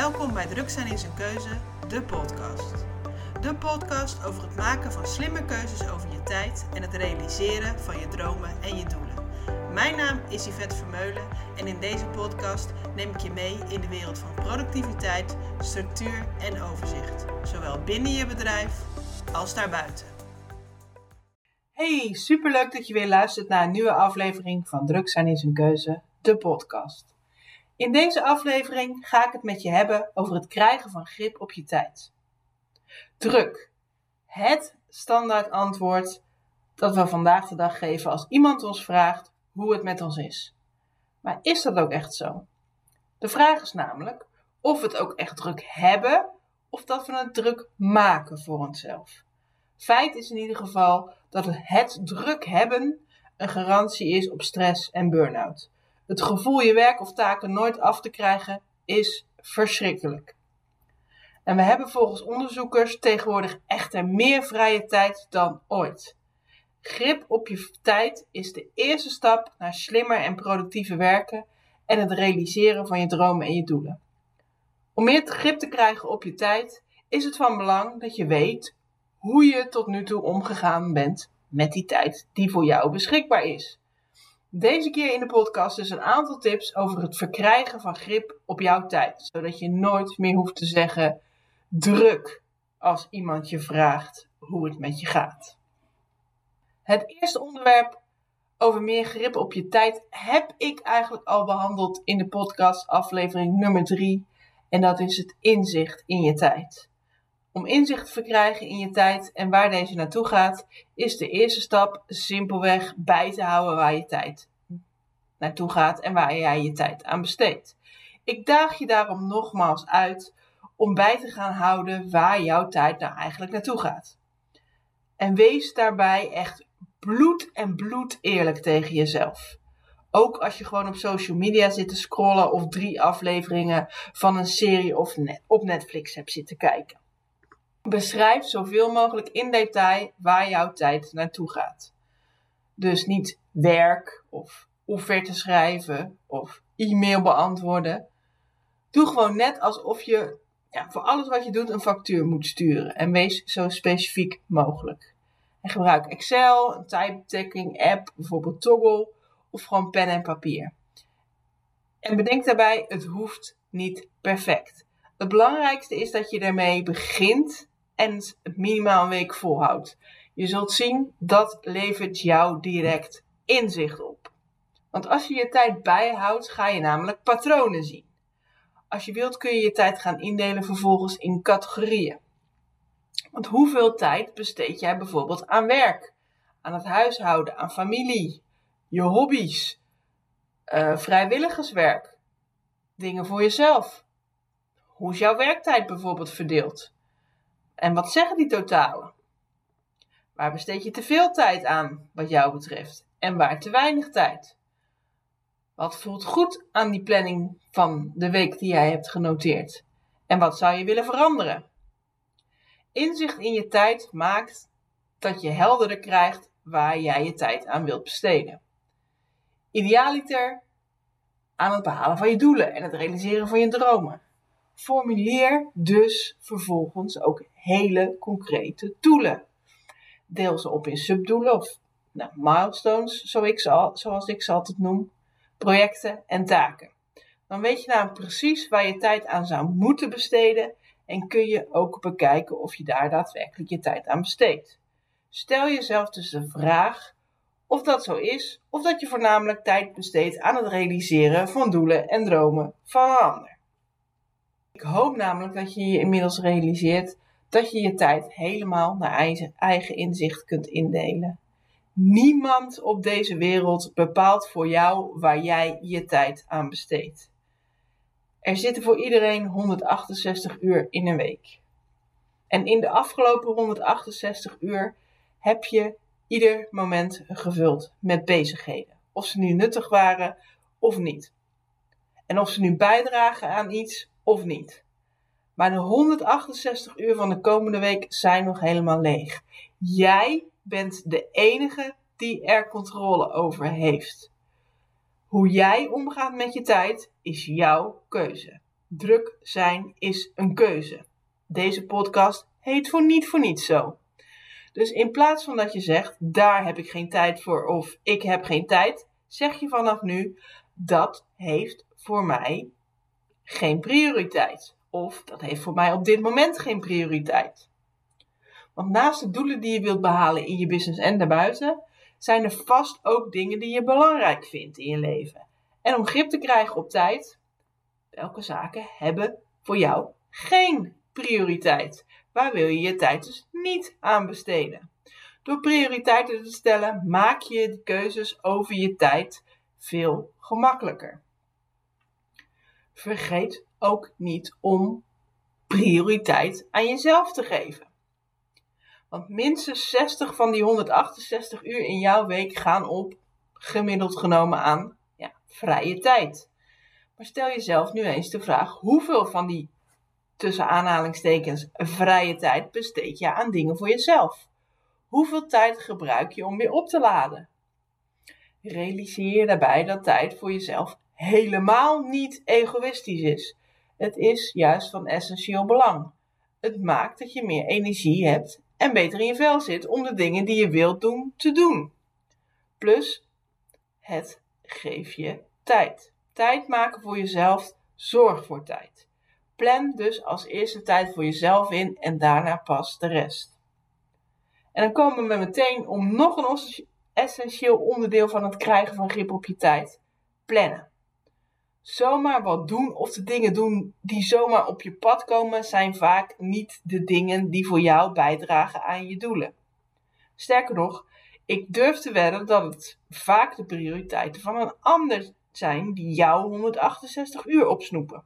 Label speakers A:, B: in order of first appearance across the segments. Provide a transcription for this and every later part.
A: Welkom bij Druk zijn in zijn keuze, de podcast. De podcast over het maken van slimme keuzes over je tijd en het realiseren van je dromen en je doelen. Mijn naam is Yvette Vermeulen en in deze podcast neem ik je mee in de wereld van productiviteit, structuur en overzicht. Zowel binnen je bedrijf als daarbuiten. Hey, superleuk dat je weer luistert naar een nieuwe aflevering van Druk zijn in zijn keuze, de podcast. In deze aflevering ga ik het met je hebben over het krijgen van grip op je tijd. Druk. Het standaard antwoord dat we vandaag de dag geven als iemand ons vraagt hoe het met ons is. Maar is dat ook echt zo? De vraag is namelijk of we het ook echt druk hebben of dat we het druk maken voor onszelf. Feit is in ieder geval dat het druk hebben een garantie is op stress en burn-out. Het gevoel je werk of taken nooit af te krijgen is verschrikkelijk. En we hebben volgens onderzoekers tegenwoordig echter meer vrije tijd dan ooit. Grip op je tijd is de eerste stap naar slimmer en productiever werken en het realiseren van je dromen en je doelen. Om meer grip te krijgen op je tijd is het van belang dat je weet hoe je tot nu toe omgegaan bent met die tijd die voor jou beschikbaar is. Deze keer in de podcast dus een aantal tips over het verkrijgen van grip op jouw tijd, zodat je nooit meer hoeft te zeggen druk als iemand je vraagt hoe het met je gaat. Het eerste onderwerp over meer grip op je tijd heb ik eigenlijk al behandeld in de podcast aflevering nummer 3 en dat is het inzicht in je tijd. Om inzicht te verkrijgen in je tijd en waar deze naartoe gaat, is de eerste stap simpelweg bij te houden waar je tijd naartoe gaat en waar jij je tijd aan besteedt. Ik daag je daarom nogmaals uit om bij te gaan houden waar jouw tijd nou eigenlijk naartoe gaat. En wees daarbij echt bloed en bloed eerlijk tegen jezelf. Ook als je gewoon op social media zit te scrollen of drie afleveringen van een serie of op Netflix hebt zitten kijken. Beschrijf zoveel mogelijk in detail waar jouw tijd naartoe gaat. Dus niet werk of offerte schrijven of e-mail beantwoorden. Doe gewoon net alsof je ja, voor alles wat je doet een factuur moet sturen en wees zo specifiek mogelijk. En gebruik Excel, een type-taking app, bijvoorbeeld Toggle of gewoon pen en papier. En bedenk daarbij, het hoeft niet perfect. Het belangrijkste is dat je daarmee begint en het minimaal een week volhoudt. Je zult zien, dat levert jou direct inzicht op. Want als je je tijd bijhoudt, ga je namelijk patronen zien. Als je wilt kun je je tijd gaan indelen vervolgens in categorieën. Want hoeveel tijd besteed jij bijvoorbeeld aan werk, aan het huishouden, aan familie, je hobby's, uh, vrijwilligerswerk, dingen voor jezelf? Hoe is jouw werktijd bijvoorbeeld verdeeld? En wat zeggen die totalen? Waar besteed je te veel tijd aan, wat jou betreft, en waar te weinig tijd? Wat voelt goed aan die planning van de week die jij hebt genoteerd? En wat zou je willen veranderen? Inzicht in je tijd maakt dat je helderder krijgt waar jij je tijd aan wilt besteden. Idealiter aan het behalen van je doelen en het realiseren van je dromen. Formuleer dus vervolgens ook hele concrete doelen. Deel ze op in subdoelen of nou, milestones, zoals ik ze altijd noem projecten en taken. Dan weet je nou precies waar je tijd aan zou moeten besteden en kun je ook bekijken of je daar daadwerkelijk je tijd aan besteedt. Stel jezelf dus de vraag of dat zo is, of dat je voornamelijk tijd besteedt aan het realiseren van doelen en dromen van een ander. Ik hoop namelijk dat je je inmiddels realiseert dat je je tijd helemaal naar eigen inzicht kunt indelen. Niemand op deze wereld bepaalt voor jou waar jij je tijd aan besteedt. Er zitten voor iedereen 168 uur in een week. En in de afgelopen 168 uur heb je ieder moment gevuld met bezigheden. Of ze nu nuttig waren of niet. En of ze nu bijdragen aan iets of niet. Maar de 168 uur van de komende week zijn nog helemaal leeg. Jij bent de enige die er controle over heeft. Hoe jij omgaat met je tijd is jouw keuze. Druk zijn is een keuze. Deze podcast heet voor niet voor niets zo. Dus in plaats van dat je zegt, daar heb ik geen tijd voor of ik heb geen tijd, zeg je vanaf nu, dat heeft voor mij geen prioriteit. Of dat heeft voor mij op dit moment geen prioriteit. Want naast de doelen die je wilt behalen in je business en daarbuiten, zijn er vast ook dingen die je belangrijk vindt in je leven. En om grip te krijgen op tijd, welke zaken hebben voor jou geen prioriteit? Waar wil je je tijd dus niet aan besteden? Door prioriteiten te stellen, maak je de keuzes over je tijd veel gemakkelijker. Vergeet ook niet om prioriteit aan jezelf te geven. Want minstens 60 van die 168 uur in jouw week gaan op, gemiddeld genomen, aan ja, vrije tijd. Maar stel jezelf nu eens de vraag: hoeveel van die tussen aanhalingstekens vrije tijd besteed je aan dingen voor jezelf? Hoeveel tijd gebruik je om weer op te laden? Realiseer daarbij dat tijd voor jezelf helemaal niet egoïstisch is. Het is juist van essentieel belang. Het maakt dat je meer energie hebt en beter in je vel zit om de dingen die je wilt doen te doen. Plus, het geeft je tijd. Tijd maken voor jezelf, zorg voor tijd. Plan dus als eerste tijd voor jezelf in en daarna pas de rest. En dan komen we meteen om nog een essentieel onderdeel van het krijgen van grip op je tijd: plannen. Zomaar wat doen of de dingen doen die zomaar op je pad komen, zijn vaak niet de dingen die voor jou bijdragen aan je doelen. Sterker nog, ik durf te wedden dat het vaak de prioriteiten van een ander zijn die jouw 168 uur opsnoepen.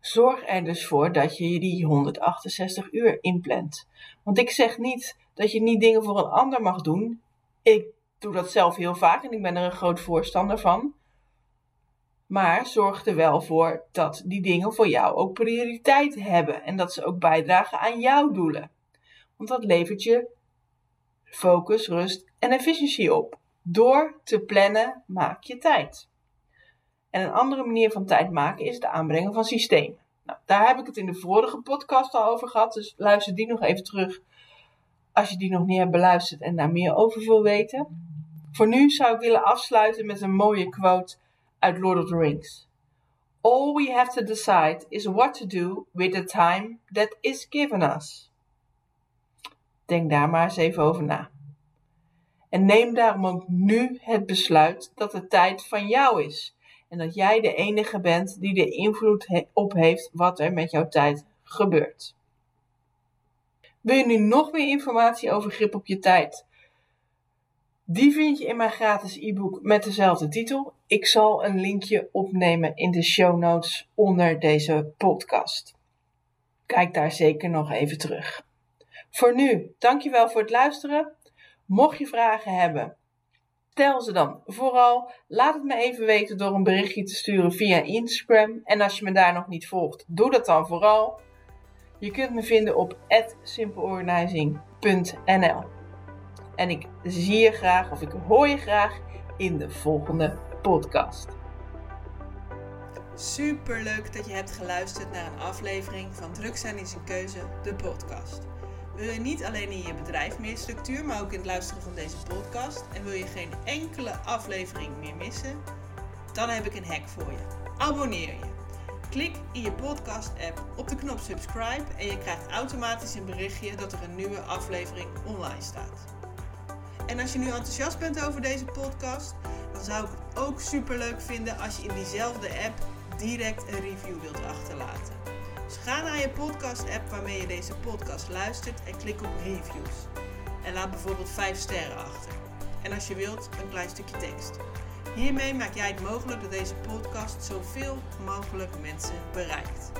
A: Zorg er dus voor dat je die 168 uur inplant. Want ik zeg niet dat je niet dingen voor een ander mag doen. Ik doe dat zelf heel vaak en ik ben er een groot voorstander van. Maar zorg er wel voor dat die dingen voor jou ook prioriteit hebben en dat ze ook bijdragen aan jouw doelen. Want dat levert je focus, rust en efficiëntie op. Door te plannen maak je tijd. En een andere manier van tijd maken is het aanbrengen van systemen. Nou, daar heb ik het in de vorige podcast al over gehad, dus luister die nog even terug als je die nog niet hebt beluisterd en daar meer over wil weten. Voor nu zou ik willen afsluiten met een mooie quote uit Lord of the Rings. All we have to decide is what to do with the time that is given us. Denk daar maar eens even over na. En neem daarom ook nu het besluit dat de tijd van jou is. En dat jij de enige bent die de invloed op heeft wat er met jouw tijd gebeurt. Wil je nu nog meer informatie over grip op je tijd? Die vind je in mijn gratis e-book met dezelfde titel. Ik zal een linkje opnemen in de show notes onder deze podcast. Kijk daar zeker nog even terug. Voor nu, dankjewel voor het luisteren. Mocht je vragen hebben, stel ze dan vooral. Laat het me even weten door een berichtje te sturen via Instagram. En als je me daar nog niet volgt, doe dat dan vooral. Je kunt me vinden op simpleorganizing.nl. En ik zie je graag of ik hoor je graag in de volgende podcast.
B: Super leuk dat je hebt geluisterd naar een aflevering van Druk zijn is een keuze, de podcast. Wil je niet alleen in je bedrijf meer structuur, maar ook in het luisteren van deze podcast en wil je geen enkele aflevering meer missen? Dan heb ik een hack voor je. Abonneer je. Klik in je podcast-app op de knop subscribe en je krijgt automatisch een berichtje dat er een nieuwe aflevering online staat. En als je nu enthousiast bent over deze podcast, dan zou ik het ook super leuk vinden als je in diezelfde app direct een review wilt achterlaten. Dus ga naar je podcast-app waarmee je deze podcast luistert en klik op reviews. En laat bijvoorbeeld 5 sterren achter. En als je wilt, een klein stukje tekst. Hiermee maak jij het mogelijk dat deze podcast zoveel mogelijk mensen bereikt.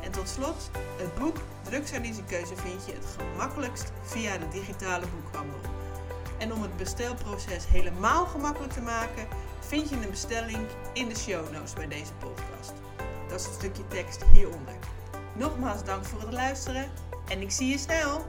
B: En tot slot, het boek Drugs en keuze vind je het gemakkelijkst via de digitale boekhandel. En om het bestelproces helemaal gemakkelijk te maken, vind je een bestelling in de show notes bij deze podcast. Dat is het stukje tekst hieronder. Nogmaals dank voor het luisteren en ik zie je snel!